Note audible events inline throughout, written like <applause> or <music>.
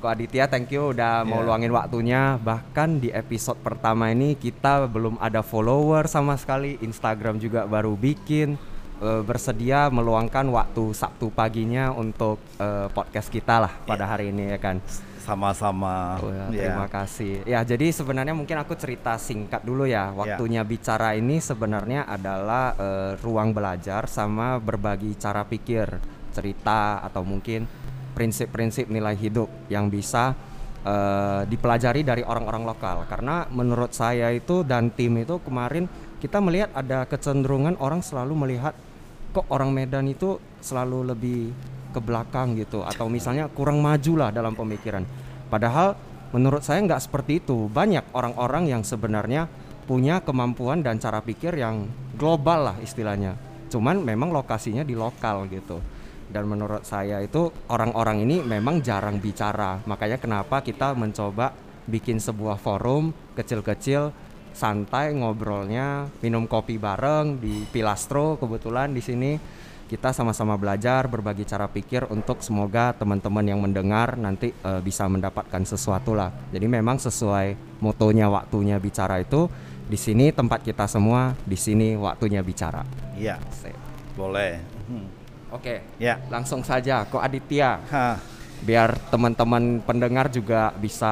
Ko Aditya, thank you udah mau Yeah. luangin waktunya. Bahkan di episode pertama ini kita belum ada follower sama sekali. Instagram juga baru bikin. Eh, bersedia meluangkan waktu Sabtu paginya untuk eh, podcast kita lah pada hari ini ya kan. Sama-sama. Oh ya, Ya. Terima kasih. Ya, jadi sebenarnya mungkin aku cerita singkat dulu ya. Waktunya bicara ini sebenarnya adalah eh, ruang belajar sama berbagi cara pikir, cerita atau mungkin prinsip-prinsip nilai hidup yang bisa eh, dipelajari dari orang-orang lokal. Karena menurut saya itu dan tim itu kemarin kita melihat ada kecenderungan orang selalu melihat kok orang Medan itu selalu lebih ke belakang gitu atau misalnya kurang maju lah dalam pemikiran. Padahal menurut saya nggak seperti itu. Banyak orang-orang yang sebenarnya punya kemampuan dan cara pikir yang global lah istilahnya. Cuman memang lokasinya di lokal gitu. Dan menurut saya itu orang-orang ini memang jarang bicara. Makanya kenapa kita mencoba bikin sebuah forum kecil-kecil santai ngobrolnya, minum kopi bareng di Pilastro kebetulan di sini kita sama-sama belajar berbagi cara pikir untuk semoga teman-teman yang mendengar nanti eh, bisa mendapatkan sesuatu lah. Jadi memang sesuai motonya waktunya bicara itu di sini tempat kita semua, di sini waktunya bicara. Iya, boleh. Oke, Ya. langsung saja kok Aditya Hah. biar teman-teman pendengar juga bisa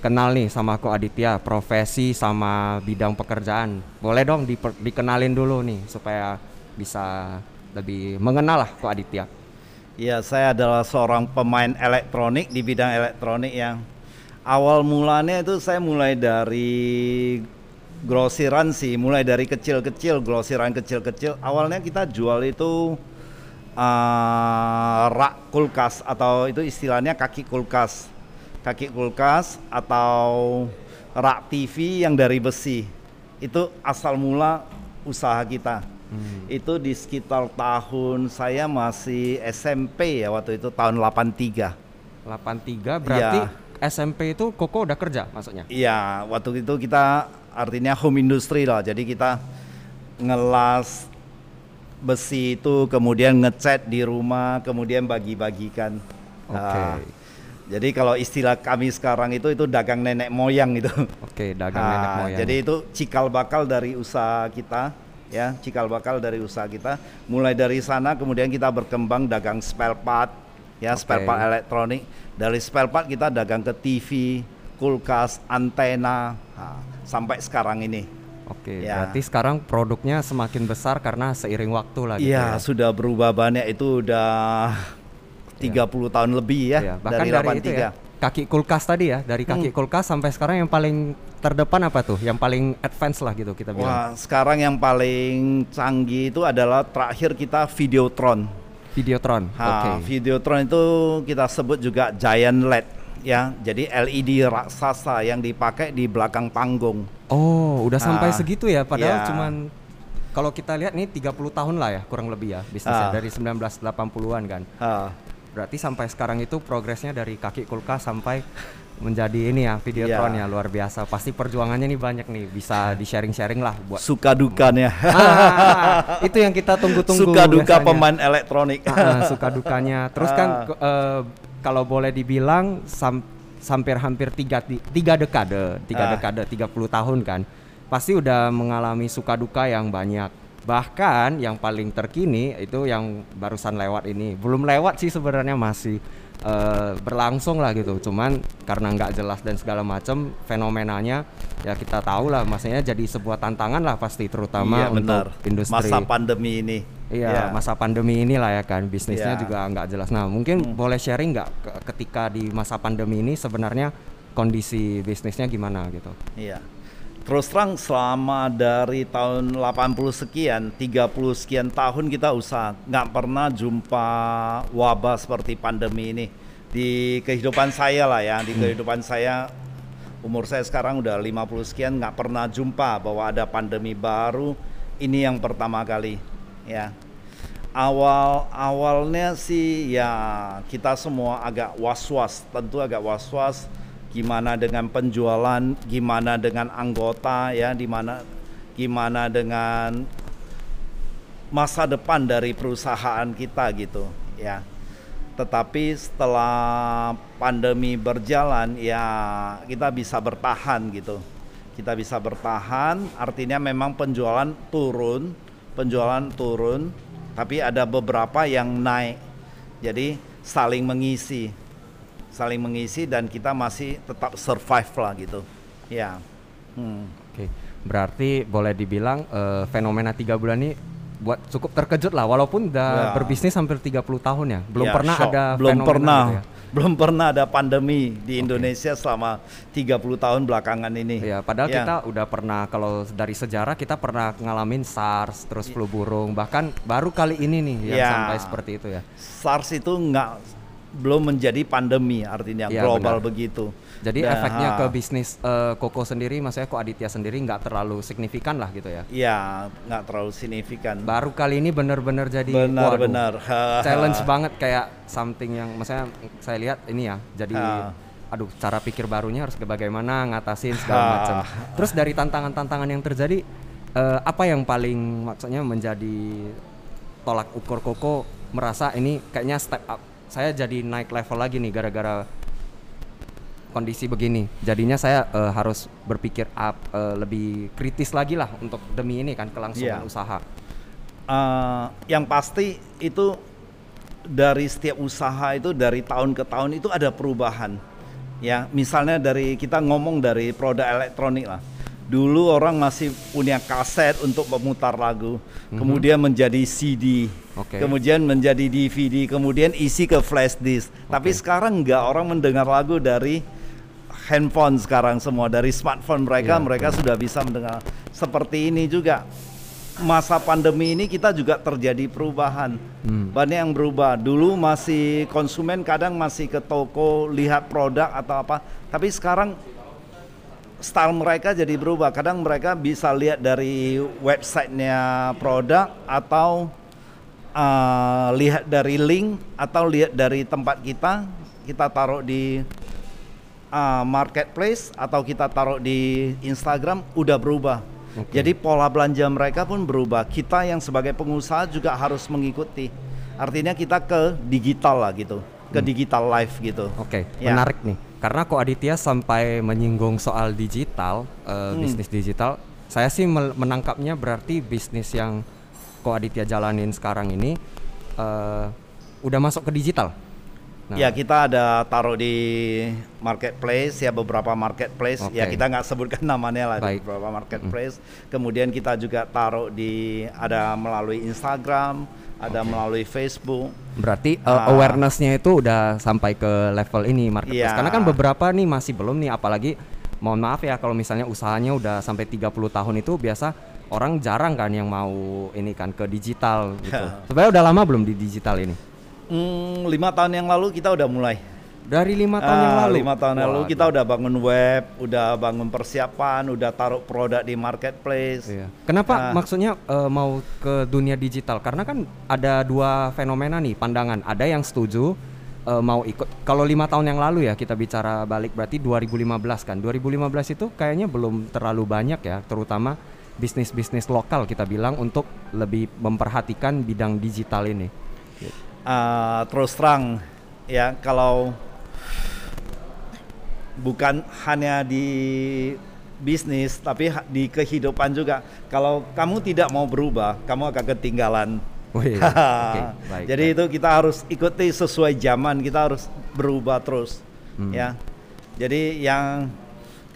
kenal nih sama Ko Aditya profesi sama bidang pekerjaan boleh dong diper- dikenalin dulu nih supaya bisa lebih mengenal lah Ko Aditya Ya, saya adalah seorang pemain elektronik di bidang elektronik yang awal mulanya itu saya mulai dari grosiran sih, mulai dari kecil-kecil, grosiran kecil-kecil. Awalnya kita jual itu eh, rak kulkas atau itu istilahnya kaki kulkas. Kaki kulkas atau rak TV yang dari besi. Itu asal mula usaha kita itu di sekitar tahun saya masih SMP ya waktu itu tahun 83 83 berarti Iya. SMP itu Koko udah kerja maksudnya iya waktu itu kita artinya home industry lah jadi kita ngelas besi itu kemudian ngecat di rumah kemudian bagi-bagikan Oke. Ah, jadi kalau istilah kami sekarang itu itu dagang nenek moyang itu oke dagang Ah, nenek moyang Jadi itu cikal bakal dari usaha kita, ya cikal bakal dari usaha kita. Mulai dari sana kemudian kita berkembang dagang spare part, ya spare Oke. part elektronik. Dari spare part kita dagang ke TV, kulkas, antena, ah, sampai sekarang ini. Oke ya. berarti sekarang produknya semakin besar karena seiring waktu lah gitu Iya ya sudah berubah banyak itu udah 30 tahun lebih ya Iya, bahkan dari dari, 83. itu ya kaki kulkas tadi ya dari kaki Hmm. kulkas sampai sekarang yang paling terdepan apa tuh yang paling advance lah gitu kita bilang Wah, sekarang yang paling canggih itu adalah terakhir kita Videotron. Videotron oke Ha, Videotron itu kita sebut juga giant LED ya. Jadi LED raksasa yang dipakai di belakang panggung. oh udah sampai Ah, segitu ya padahal iya. cuman kalau kita lihat nih 30 tahun lah ya kurang lebih ya bisnisnya Ah. dari 1980-an kan Ha, berarti sampai sekarang itu progresnya dari kaki kulkas sampai menjadi ini ya Videotron Iya. ya luar biasa pasti perjuangannya nih banyak nih bisa di sharing-sharing lah buat suka dukanya. Ah, itu yang kita tunggu-tunggu suka duka biasanya. pemain elektronik. Ah, suka dukanya. Terus kan Ah. ke- eh, kalau boleh dibilang sam- hampir hampir tiga ti- tiga dekade, tiga Ah. dekade 30 tahun kan. Pasti udah mengalami suka duka yang banyak. Bahkan yang paling terkini itu yang barusan lewat ini. Belum lewat sih sebenarnya masih eh, berlangsung lah gitu. Cuman karena nggak jelas dan segala macam fenomenanya ya kita tahu lah maksudnya jadi sebuah tantangan lah pasti terutama iya untuk benar. industri Masa pandemi ini. Iya, Ya. masa pandemi inilah ya kan, bisnisnya Iya. juga nggak jelas. Nah, mungkin Hmm. boleh sharing nggak ke- ketika di masa pandemi ini sebenarnya kondisi bisnisnya gimana gitu? Iya. Terus terang selama dari tahun 80 sekian, 30 sekian tahun kita usaha nggak pernah jumpa wabah seperti pandemi ini di kehidupan saya lah ya, di kehidupan saya umur saya sekarang udah 50 sekian nggak pernah jumpa bahwa ada pandemi baru ini yang pertama kali ya. Awal awalnya sih ya kita semua agak was-was, tentu agak was-was. Gimana dengan penjualan, gimana dengan anggota ya, di mana gimana dengan masa depan dari perusahaan kita gitu ya. tetapi setelah pandemi berjalan ya kita bisa bertahan gitu. Kita bisa bertahan artinya memang penjualan turun penjualan turun tapi ada beberapa yang naik jadi saling mengisi saling mengisi dan kita masih tetap survive lah gitu ya hmm. oke berarti boleh dibilang uh, fenomena tiga bulan ini buat cukup terkejut lah walaupun udah ya. berbisnis hampir 30 tahun ya. Belum ya, pernah shock. ada belum pernah gitu ya. Belum pernah ada pandemi di Indonesia okay. selama 30 tahun belakangan ini. Ya, padahal ya. kita udah pernah kalau dari sejarah kita pernah ngalamin SARS, terus flu burung, bahkan baru kali ini nih yang ya. sampai seperti itu ya. SARS itu nggak belum menjadi pandemi artinya ya, global benar. begitu. Jadi Dan, efeknya ke bisnis uh, Koko sendiri, maksudnya kok Aditya sendiri nggak terlalu signifikan lah gitu ya? Iya, nggak terlalu signifikan. Baru kali ini benar-benar jadi benar-benar <laughs> challenge banget kayak something yang, maksudnya saya lihat ini ya, jadi ha. aduh cara pikir barunya harus bagaimana ngatasin segala macam. Terus dari tantangan-tantangan yang terjadi, uh, apa yang paling maksudnya menjadi tolak ukur Koko merasa ini kayaknya step up saya jadi naik level lagi nih gara-gara kondisi begini. Jadinya saya uh, harus berpikir up uh, lebih kritis lagi lah untuk demi ini kan kelangsungan yeah. usaha. Uh, yang pasti itu dari setiap usaha itu dari tahun ke tahun itu ada perubahan. Ya, misalnya dari kita ngomong dari produk elektronik lah. Dulu orang masih punya kaset untuk memutar lagu, mm-hmm. kemudian menjadi CD, okay. kemudian menjadi DVD, kemudian isi ke flash disk. Okay. Tapi sekarang enggak orang mendengar lagu dari handphone sekarang semua dari smartphone mereka yeah. mereka sudah bisa mendengar. Seperti ini juga masa pandemi ini kita juga terjadi perubahan. Hmm. banyak yang berubah. Dulu masih konsumen kadang masih ke toko lihat produk atau apa. Tapi sekarang style mereka jadi berubah. Kadang mereka bisa lihat dari websitenya produk atau uh, lihat dari link atau lihat dari tempat kita kita taruh di uh, marketplace atau kita taruh di Instagram udah berubah. Okay. Jadi pola belanja mereka pun berubah. Kita yang sebagai pengusaha juga harus mengikuti. Artinya kita ke digital lah gitu, ke hmm. digital life gitu. Oke, okay. ya. menarik nih. Karena kok Aditya sampai menyinggung soal digital, uh, hmm. bisnis digital, saya sih menangkapnya berarti bisnis yang kok Aditya jalanin sekarang ini uh, udah masuk ke digital. Nah. Ya kita ada taruh di marketplace ya beberapa marketplace okay. ya kita nggak sebutkan <laughs> namanya lah Baik. beberapa marketplace. Hmm. Kemudian kita juga taruh di ada melalui Instagram, ada okay. melalui Facebook. Berarti uh, awarenessnya itu udah sampai ke level ini marketplace. Ya. Karena kan beberapa nih masih belum nih apalagi mohon maaf ya kalau misalnya usahanya udah sampai 30 tahun itu biasa orang jarang kan yang mau ini kan ke digital gitu. <laughs> Sebenarnya udah lama belum di digital ini? Hmm, lima tahun yang lalu kita udah mulai. Dari lima tahun ah, yang lalu. Lima tahun yang lalu kita udah bangun web, udah bangun persiapan, udah taruh produk di marketplace. Iya. Kenapa ah. maksudnya uh, mau ke dunia digital? Karena kan ada dua fenomena nih pandangan. Ada yang setuju uh, mau ikut. Kalau lima tahun yang lalu ya kita bicara balik berarti 2015 kan. 2015 itu kayaknya belum terlalu banyak ya, terutama bisnis-bisnis lokal kita bilang untuk lebih memperhatikan bidang digital ini uh, terus terang ya kalau bukan hanya di bisnis tapi di kehidupan juga kalau kamu tidak mau berubah kamu akan ketinggalan oh, iya. <laughs> okay, baik, jadi baik. itu kita harus ikuti sesuai zaman kita harus berubah terus hmm. ya jadi yang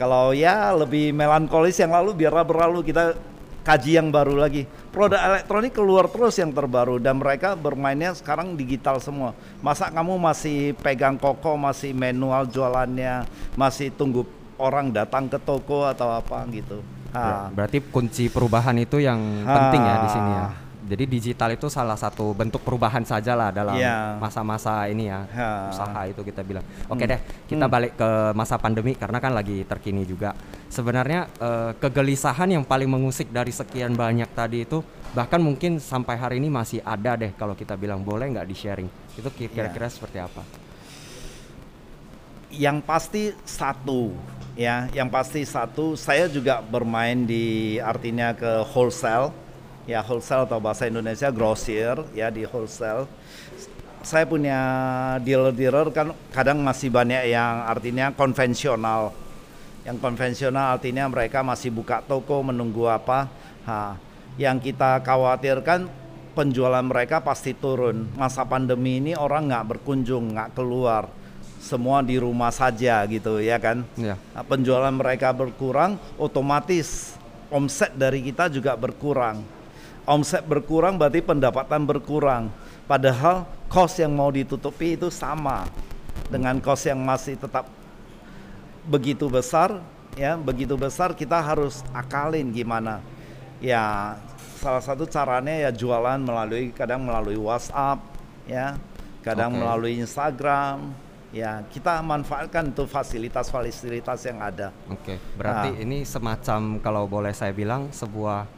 kalau ya lebih melankolis yang lalu biar berlalu kita kaji yang baru lagi. Produk elektronik keluar terus yang terbaru dan mereka bermainnya sekarang digital semua. Masa kamu masih pegang koko, masih manual jualannya, masih tunggu orang datang ke toko atau apa gitu. Ha. Berarti kunci perubahan itu yang ha. penting ya di sini ya. Jadi digital itu salah satu bentuk perubahan saja lah dalam iya. masa-masa yeah. ini ya ha. usaha itu kita bilang. Oke hmm. deh, kita hmm. balik ke masa pandemi karena kan lagi terkini juga. Sebenarnya uh, kegelisahan yang paling mengusik dari sekian banyak tadi itu bahkan mungkin sampai hari ini masih ada deh kalau kita bilang boleh nggak di sharing. Itu kira-kira yeah. seperti apa? Yang pasti satu ya, yang pasti satu saya juga bermain di artinya ke wholesale ya wholesale atau bahasa Indonesia grosir ya di wholesale saya punya dealer-dealer kan kadang masih banyak yang artinya konvensional. Yang konvensional artinya mereka masih buka toko menunggu apa. Ha, yang kita khawatirkan penjualan mereka pasti turun. Masa pandemi ini orang nggak berkunjung, nggak keluar, semua di rumah saja gitu ya kan. Ya. Nah, penjualan mereka berkurang, otomatis omset dari kita juga berkurang. Omset berkurang berarti pendapatan berkurang. Padahal cost yang mau ditutupi itu sama dengan cost yang masih tetap begitu besar ya begitu besar kita harus akalin gimana ya salah satu caranya ya jualan melalui kadang melalui WhatsApp ya kadang Oke. melalui Instagram ya kita manfaatkan tuh fasilitas-fasilitas yang ada Oke, berarti Nah. ini semacam kalau boleh saya bilang sebuah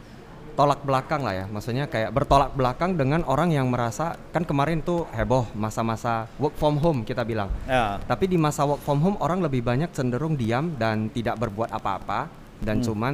tolak belakang lah ya. Maksudnya kayak bertolak belakang dengan orang yang merasa kan kemarin tuh heboh masa-masa work from home kita bilang. ya Tapi di masa work from home orang lebih banyak cenderung diam dan tidak berbuat apa-apa dan Hmm. cuman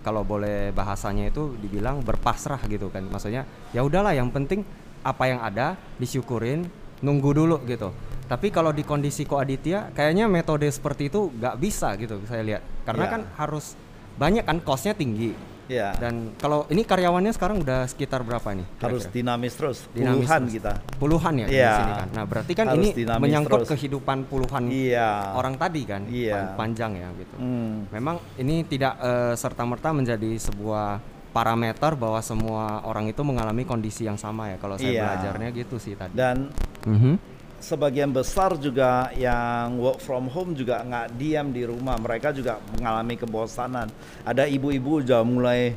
kalau boleh bahasanya itu dibilang berpasrah gitu kan. Maksudnya ya udahlah yang penting apa yang ada disyukurin, nunggu dulu gitu. Tapi kalau di kondisi Koaditya kayaknya metode seperti itu nggak bisa gitu saya lihat. Karena Ya. kan harus banyak kan costnya tinggi. Ya Dan kalau ini karyawannya sekarang udah sekitar berapa nih? harus kira-kira? dinamis terus Dinamis puluhan terus. kita Puluhan ya di Iya. sini kan. Nah, berarti kan Harus ini menyangkut terus. kehidupan puluhan iya orang tadi kan Iya. pan- panjang ya gitu. Hmm. Memang ini tidak serta merta menjadi sebuah parameter bahwa semua orang itu mengalami kondisi yang sama ya. Kalau saya Iya. belajarnya gitu sih tadi. dan Mhm. Sebagian besar juga yang work from home juga nggak diam di rumah. Mereka juga mengalami kebosanan. Ada ibu-ibu udah mulai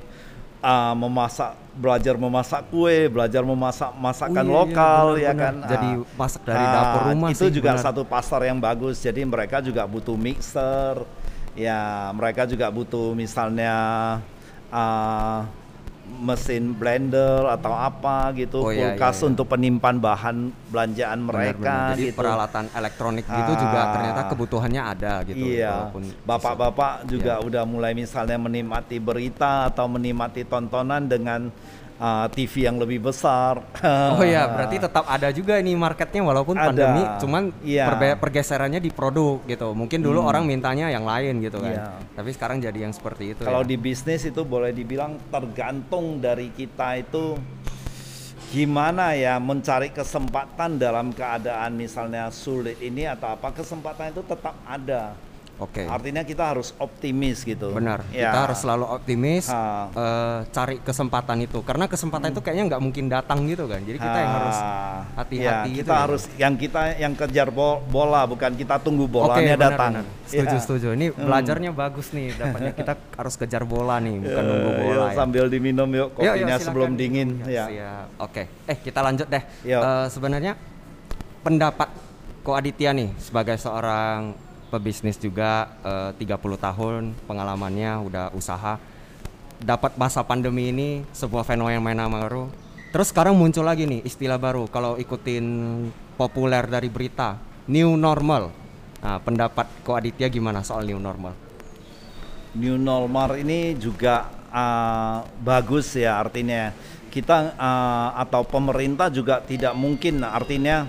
uh, memasak belajar memasak kue belajar memasak masakan Oh, iya, iya, lokal ya benar-benar. kan? Jadi Ah, masak dari ah, dapur rumah itu sih, juga benar. satu pasar yang bagus. Jadi mereka juga butuh mixer. Ya mereka juga butuh misalnya uh, mesin blender atau apa gitu Oh, iya, kulkas iya, iya. untuk penyimpan bahan belanjaan mereka Benar-benar. Jadi gitu. peralatan elektronik gitu juga Ah. ternyata kebutuhannya ada gitu. Iya, walaupun bapak-bapak juga Iya. udah mulai misalnya menikmati berita atau menikmati tontonan dengan uh, TV yang lebih besar. Oh iya, berarti tetap ada juga ini marketnya walaupun Ada. pandemi, cuman Iya. perbe- pergeserannya di produk gitu. Mungkin dulu orang mintanya yang lain gitu kan. Iya. Tapi sekarang jadi yang seperti itu. Kalau ya. di bisnis itu boleh dibilang tergantung dari kita itu gimana ya mencari kesempatan dalam keadaan misalnya sulit ini atau apa kesempatan itu tetap ada. Oke. Artinya kita harus optimis gitu. Benar. Ya. Kita harus selalu optimis eh, cari kesempatan itu karena kesempatan itu kayaknya nggak mungkin datang gitu kan. Jadi kita yang harus hati-hati ya, gitu kita ya. harus yang kita yang kejar bo- bola bukan kita tunggu bolanya benar, datang. benar. Setuju, Ya. setuju. Ini Hmm. belajarnya bagus nih. Dapatnya <laughs> kita harus kejar bola nih, bukan nunggu Eh, bola yuk, ya. sambil diminum yuk kopinya silakan sebelum diminum. dingin Ya, ya. siap. Oke. Eh, kita lanjut deh. Eh, sebenarnya pendapat Ko Aditya nih sebagai seorang pebisnis juga eh, 30 tahun pengalamannya udah usaha dapat masa pandemi ini sebuah fenomena baru. Terus sekarang muncul lagi nih istilah baru kalau ikutin populer dari berita, new normal. Nah, pendapat Ko Aditya gimana soal new normal? New normal ini juga uh, bagus ya artinya kita uh, atau pemerintah juga tidak mungkin artinya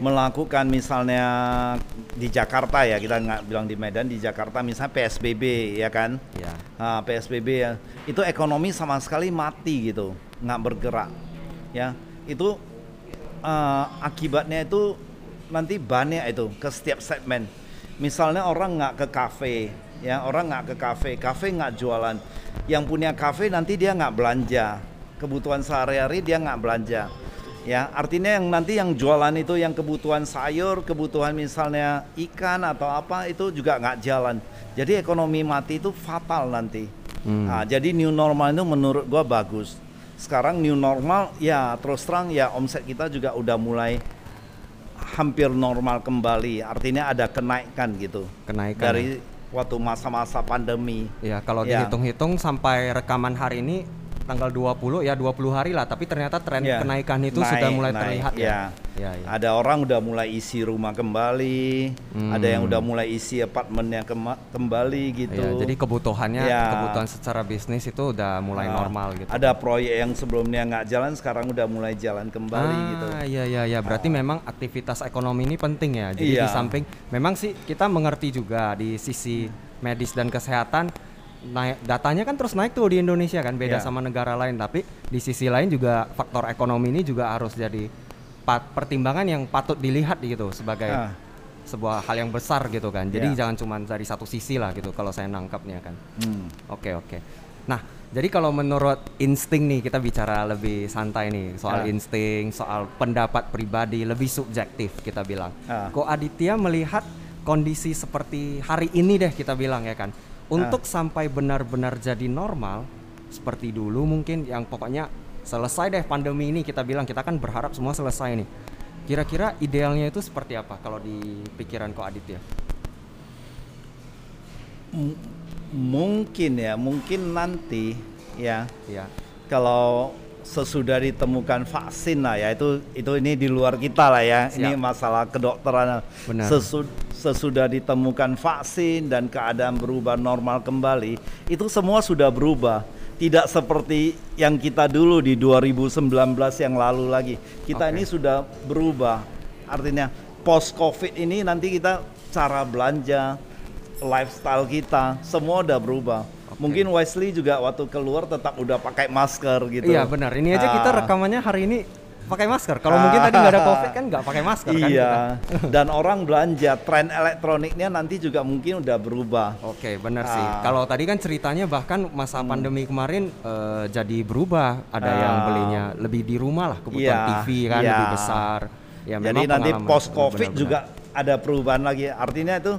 melakukan misalnya di Jakarta ya kita nggak bilang di Medan di Jakarta misalnya PSBB ya kan? Ya. Ah, PSBB ya. Itu ekonomi sama sekali mati gitu nggak bergerak ya. Itu eh, akibatnya itu nanti banyak itu ke setiap segmen. Misalnya orang nggak ke kafe ya orang nggak ke kafe kafe nggak jualan. Yang punya kafe nanti dia nggak belanja. Kebutuhan sehari-hari dia nggak belanja ya artinya yang nanti yang jualan itu yang kebutuhan sayur kebutuhan misalnya ikan atau apa itu juga nggak jalan jadi ekonomi mati itu fatal nanti Hmm. Nah, jadi new normal itu menurut gua bagus sekarang new normal ya terus terang ya omset kita juga udah mulai hampir normal kembali artinya ada kenaikan gitu Kenaikan. dari waktu masa-masa pandemi Ya, kalau Ya. dihitung-hitung sampai rekaman hari ini tanggal 20 ya 20 hari lah tapi ternyata tren Ya, kenaikan itu naik, sudah mulai naik, terlihat ya. ya. Ya, ya. Ada orang udah mulai isi rumah kembali, Hmm. ada yang udah mulai isi apartemennya kembali gitu. Ya, jadi kebutuhannya Ya. kebutuhan secara bisnis itu udah mulai Nah, normal gitu. Ada proyek yang sebelumnya nggak jalan sekarang udah mulai jalan kembali ah, gitu. iya iya iya berarti memang aktivitas ekonomi ini penting ya. Jadi Iya. di samping memang sih kita mengerti juga di sisi medis dan kesehatan naik datanya kan terus naik tuh di Indonesia kan beda Iya. sama negara lain tapi di sisi lain juga faktor ekonomi ini juga harus jadi pat- pertimbangan yang patut dilihat gitu sebagai Ah. sebuah hal yang besar gitu kan. Jadi Iya. jangan cuma dari satu sisi lah gitu kalau saya nangkapnya kan. Hmm. Oke oke. Nah jadi kalau menurut insting nih kita bicara lebih santai nih soal Ah. insting, soal pendapat pribadi lebih subjektif kita bilang. Ah. Kok Aditya melihat kondisi seperti hari ini deh kita bilang ya kan. Untuk sampai benar-benar jadi normal seperti dulu mungkin yang pokoknya selesai deh pandemi ini kita bilang kita kan berharap semua selesai nih. Kira-kira idealnya itu seperti apa kalau di pikiran kok Aditya? M- mungkin ya, mungkin nanti ya Iya. kalau sesudah ditemukan vaksin lah ya itu itu ini di luar kita lah ya ini Siap. masalah kedokteran Benar. Sesu- sesudah ditemukan vaksin dan keadaan berubah normal kembali itu semua sudah berubah tidak seperti yang kita dulu di 2019 yang lalu lagi kita Oke. ini sudah berubah artinya post covid ini nanti kita cara belanja lifestyle kita semua udah berubah. Mungkin Wesley juga waktu keluar tetap udah pakai masker gitu Iya benar. Ini aja kita Ah. rekamannya hari ini pakai masker. Kalau mungkin tadi nggak ada covid kan nggak pakai masker kan? iya kita. dan orang belanja tren elektroniknya nanti juga mungkin udah berubah Oke benar sih. Ah. Kalau tadi kan ceritanya bahkan masa pandemi kemarin eh, jadi berubah. Ada yang Ah. belinya lebih di rumah lah kebutuhan Iya, TV kan iya. lebih besar. Ya, jadi nanti post covid Benar-benar. juga ada perubahan lagi artinya itu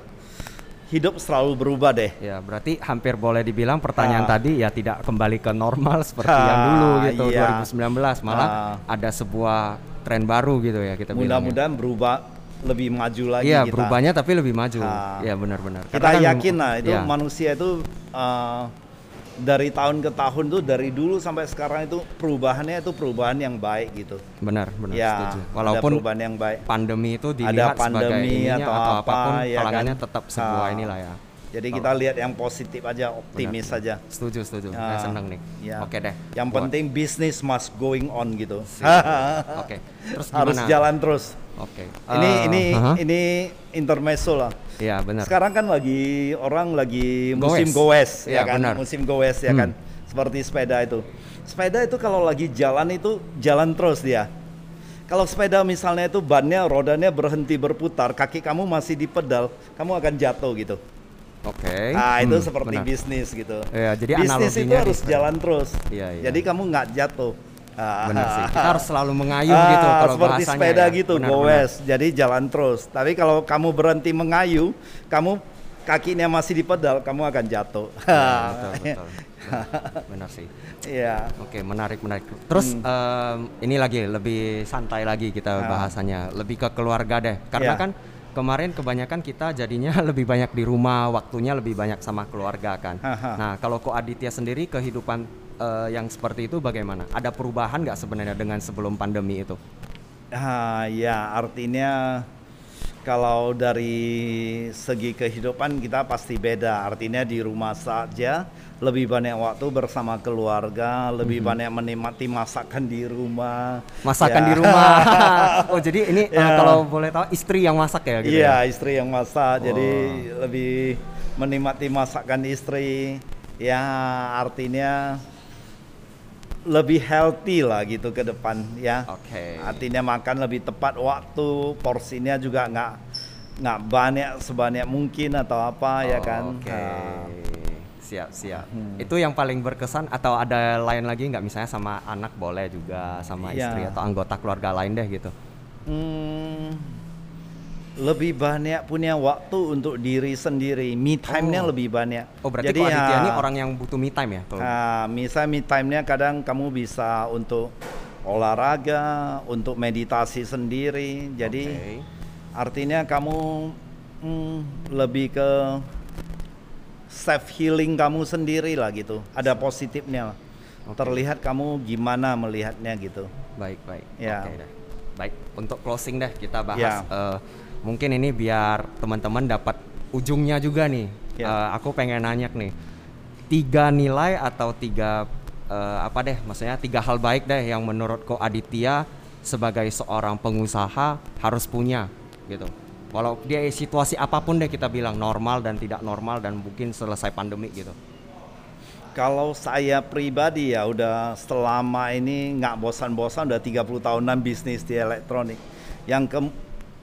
hidup selalu berubah deh Ya berarti hampir boleh dibilang pertanyaan Ah. tadi ya tidak kembali ke normal seperti Ah, yang dulu gitu iya. 2019 malah Ah. ada sebuah tren baru gitu ya kita mudah-mudahan berubah lebih maju lagi Iya berubahnya tapi lebih maju. Ah. Iya benar-benar. kita Karena kan yakin lah itu iya. manusia itu uh, dari tahun ke tahun tuh dari dulu sampai sekarang itu perubahannya itu perubahan yang baik gitu benar benar ya setuju. ada Walaupun perubahan yang baik pandemi itu Ada dilihat sebagai pandemi ininya atau atau, apa, apa pun ya kan? tetap sebuah Ah. inilah ya. jadi kita lihat yang positif aja optimis Benar. saja Setuju setuju. Saya Ah, senang nih. ya. Oke deh. yang Buat- penting bisnis must going on gitu <laughs> Oke. Terus harus jalan terus Oke. ini Eh, ini aha. ini intermezzo lah Iya benar. Sekarang kan lagi orang lagi musim Goes. goes, ya Iya, kan, benar. musim goes ya Hmm. kan, seperti sepeda itu. Sepeda itu kalau lagi jalan itu jalan terus dia. Kalau sepeda misalnya itu bannya, rodanya berhenti berputar, kaki kamu masih di pedal, kamu akan jatuh gitu. Oke. Nah itu Hmm, seperti benar. bisnis gitu. Iya, jadi bisnis itu harus jalan terus. Iya, iya. Jadi kamu nggak jatuh. Ah. Benar sih. Kita harus selalu mengayuh Ah, gitu kalau seperti bahasanya. sepeda ya. gitu, Benar, goes. Jadi jalan terus. Tapi kalau kamu berhenti mengayuh, kamu kakinya masih di pedal, kamu akan jatuh. Ya, betul <laughs> betul. Benar, sih. Iya. Oke, menarik menarik. Terus em, ini lagi lebih santai lagi kita Hmm. Ah. bahasanya, lebih ke keluarga deh. Karena Iya. kan kemarin kebanyakan kita jadinya <laughs> lebih banyak di rumah, waktunya lebih banyak sama keluarga kan. Haha. Nah, kalau Ko Aditya sendiri kehidupan eh, yang seperti itu bagaimana? Ada perubahan nggak sebenarnya dengan sebelum pandemi itu? Ah, ya artinya kalau dari segi kehidupan kita pasti beda. Artinya di rumah saja lebih banyak waktu bersama keluarga, lebih Mhm. banyak menikmati masakan di rumah. Masakan Ya. di rumah. <laughs> oh, jadi ini Ya. kalau boleh tahu istri yang masak ya gitu. Iya, ya? istri yang masak. Jadi Oh. lebih menikmati masakan istri. Ya, artinya lebih healthy lah gitu ke depan ya. Oke. Artinya makan lebih tepat waktu, porsinya juga nggak nggak banyak sebanyak mungkin atau apa ya kan. Oke. Nah, Siap, siap. Hmm. Itu yang paling berkesan atau ada lain lagi nggak misalnya sama anak boleh juga sama Iya. istri atau anggota keluarga lain deh gitu. hmm, lebih banyak punya waktu untuk diri sendiri, me time-nya Oh. lebih banyak. Oh, berarti Jadi Aditya ya, ini orang yang butuh me time ya? Kalau- Nah, misal me time-nya kadang kamu bisa untuk olahraga, untuk meditasi sendiri. Jadi Oke. artinya kamu hmm, lebih ke self healing kamu sendiri lah gitu. Ada positifnya lah. okay. terlihat kamu gimana melihatnya gitu. Baik baik. Ya. Oke deh. Baik untuk closing deh kita bahas. Ya. Uh, mungkin ini biar teman-teman dapat ujungnya juga nih. Ya. Uh, aku pengen nanya nih tiga nilai atau tiga uh, apa deh maksudnya tiga hal baik deh yang menurut ko Aditya sebagai seorang pengusaha harus punya gitu walau dia situasi apa pun deh kita bilang normal dan tidak normal dan mungkin selesai pandemi gitu kalau saya pribadi ya udah selama ini nggak bosan-bosan udah 30 tahunan bisnis di elektronik yang ke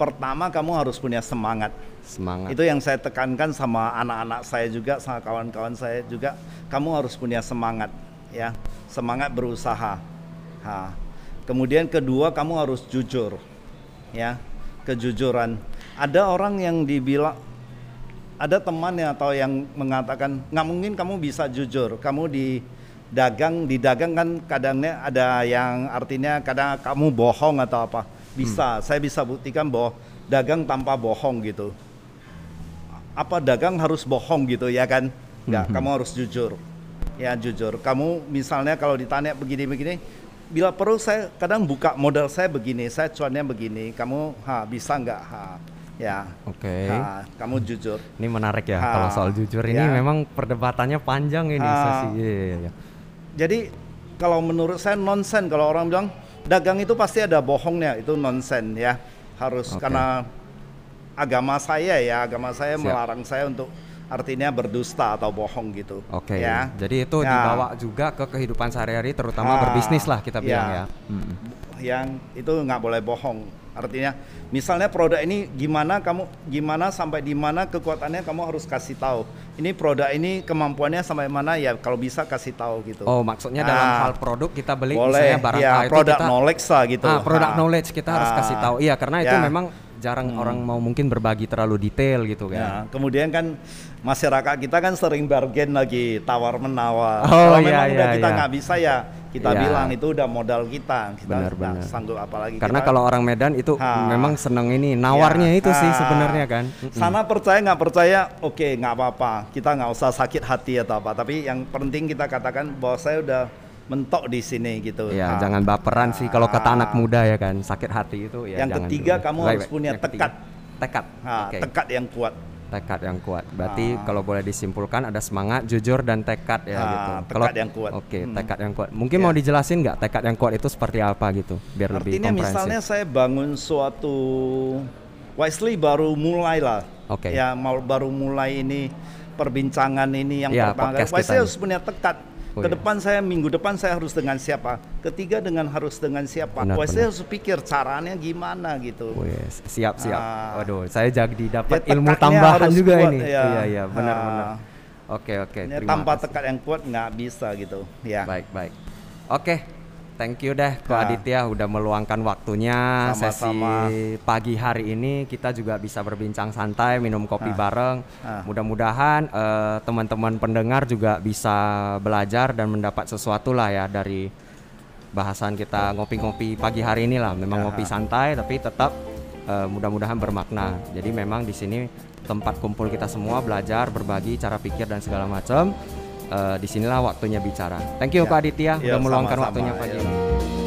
pertama kamu harus punya semangat. Semangat. Itu yang saya tekankan sama anak-anak saya juga sama kawan-kawan saya juga. Kamu harus punya semangat ya. Semangat berusaha. Ha. kemudian kedua kamu harus jujur ya. Kejujuran. Ada orang yang dibilang ada teman ya atau yang mengatakan nggak mungkin kamu bisa jujur. Kamu di dagang di dagang kan kadangnya ada yang artinya kadang kamu bohong atau apa bisa hmm. saya bisa buktikan bahwa dagang tanpa bohong gitu apa dagang harus bohong gitu ya kan nggak hmm. kamu harus jujur ya jujur kamu misalnya kalau ditanya begini-begini bila perlu saya kadang buka modal saya begini saya cuannya begini kamu ha bisa nggak ha ya oke okay. kamu jujur ini menarik ya ha, kalau soal jujur ini ya. memang perdebatannya panjang ini ha. sesi ya, ya, ya. jadi kalau menurut saya nonsen kalau orang bilang dagang itu pasti ada bohongnya itu nonsen ya harus okay. karena agama saya ya agama saya Siap. melarang saya untuk artinya berdusta atau bohong gitu. Oke. Okay. Ya. Jadi itu ya. dibawa juga ke kehidupan sehari-hari, terutama ah, berbisnis lah kita bilang ya. ya. Hmm. Yang itu nggak boleh bohong. Artinya, misalnya produk ini gimana kamu gimana sampai di mana kekuatannya kamu harus kasih tahu. Ini produk ini kemampuannya sampai mana ya kalau bisa kasih tahu gitu. Oh, maksudnya nah, dalam hal produk kita beli boleh, misalnya barang ya, A itu produk kita, knowledge lah gitu. Ah, produk nah, knowledge kita harus kasih tahu. Iya, karena ya. itu memang jarang hmm. orang mau mungkin berbagi terlalu detail gitu kan. Ya, kemudian kan masyarakat kita kan sering bargain lagi tawar menawar. Oh, Kalau iya, memang iya, udah kita iya. nggak bisa ya kita iya. bilang itu udah modal kita. Kita benar, benar. sanggup apalagi. Karena kita, kalau orang Medan itu ha, memang seneng ini nawarnya ya, itu sih sebenarnya kan. Sana percaya nggak percaya, oke okay, nggak apa-apa. Kita nggak usah sakit hati atau apa. Tapi yang penting kita katakan bahwa saya udah mentok di sini gitu. Ya, nah, jangan baperan nah, sih kalau kata anak muda ya kan, sakit hati itu ya. Yang ketiga dulu. kamu baik, harus punya tekad. Tekad. Nah, okay. Tekad yang kuat. Tekad yang kuat. Berarti nah. kalau boleh disimpulkan ada semangat, jujur dan tekad ya nah, gitu. Tekad kalau, yang kuat. Oke, okay, hmm. tekad yang kuat. Mungkin ya. mau dijelasin nggak tekad yang kuat itu seperti apa gitu, biar Artinya lebih komprehensif. misalnya saya bangun suatu Wisely baru mulai lah. Oke. Okay. Ya mau baru mulai ini perbincangan ini yang ya, pertama. Wisely harus punya tekad Oh, ke iya. depan saya minggu depan saya harus dengan siapa? Ketiga dengan harus dengan siapa? Benar, saya harus pikir caranya gimana gitu. Oh, yes. siap siap. Uh, waduh saya jadi dapat ya, ilmu tambahan juga kuat, ini. ya. iya iya. Benar uh, benar. Oke oke. Tanpa tekad yang kuat nggak bisa gitu ya. Baik baik. Oke Thank you deh Ko nah. Aditya udah meluangkan waktunya Sama-sama. sesi pagi hari ini kita juga bisa berbincang santai minum kopi nah. bareng. Nah. Mudah-mudahan uh, teman-teman pendengar juga bisa belajar dan mendapat sesuatu lah ya dari bahasan kita ngopi-ngopi pagi hari ini lah. Memang nah. ngopi santai tapi tetap uh, mudah-mudahan bermakna. Jadi memang di sini tempat kumpul kita semua belajar, berbagi cara pikir dan segala macam uh, di sinilah waktunya bicara. Thank you ya. Pak Aditya ya, udah meluangkan waktunya pagi ya. ini.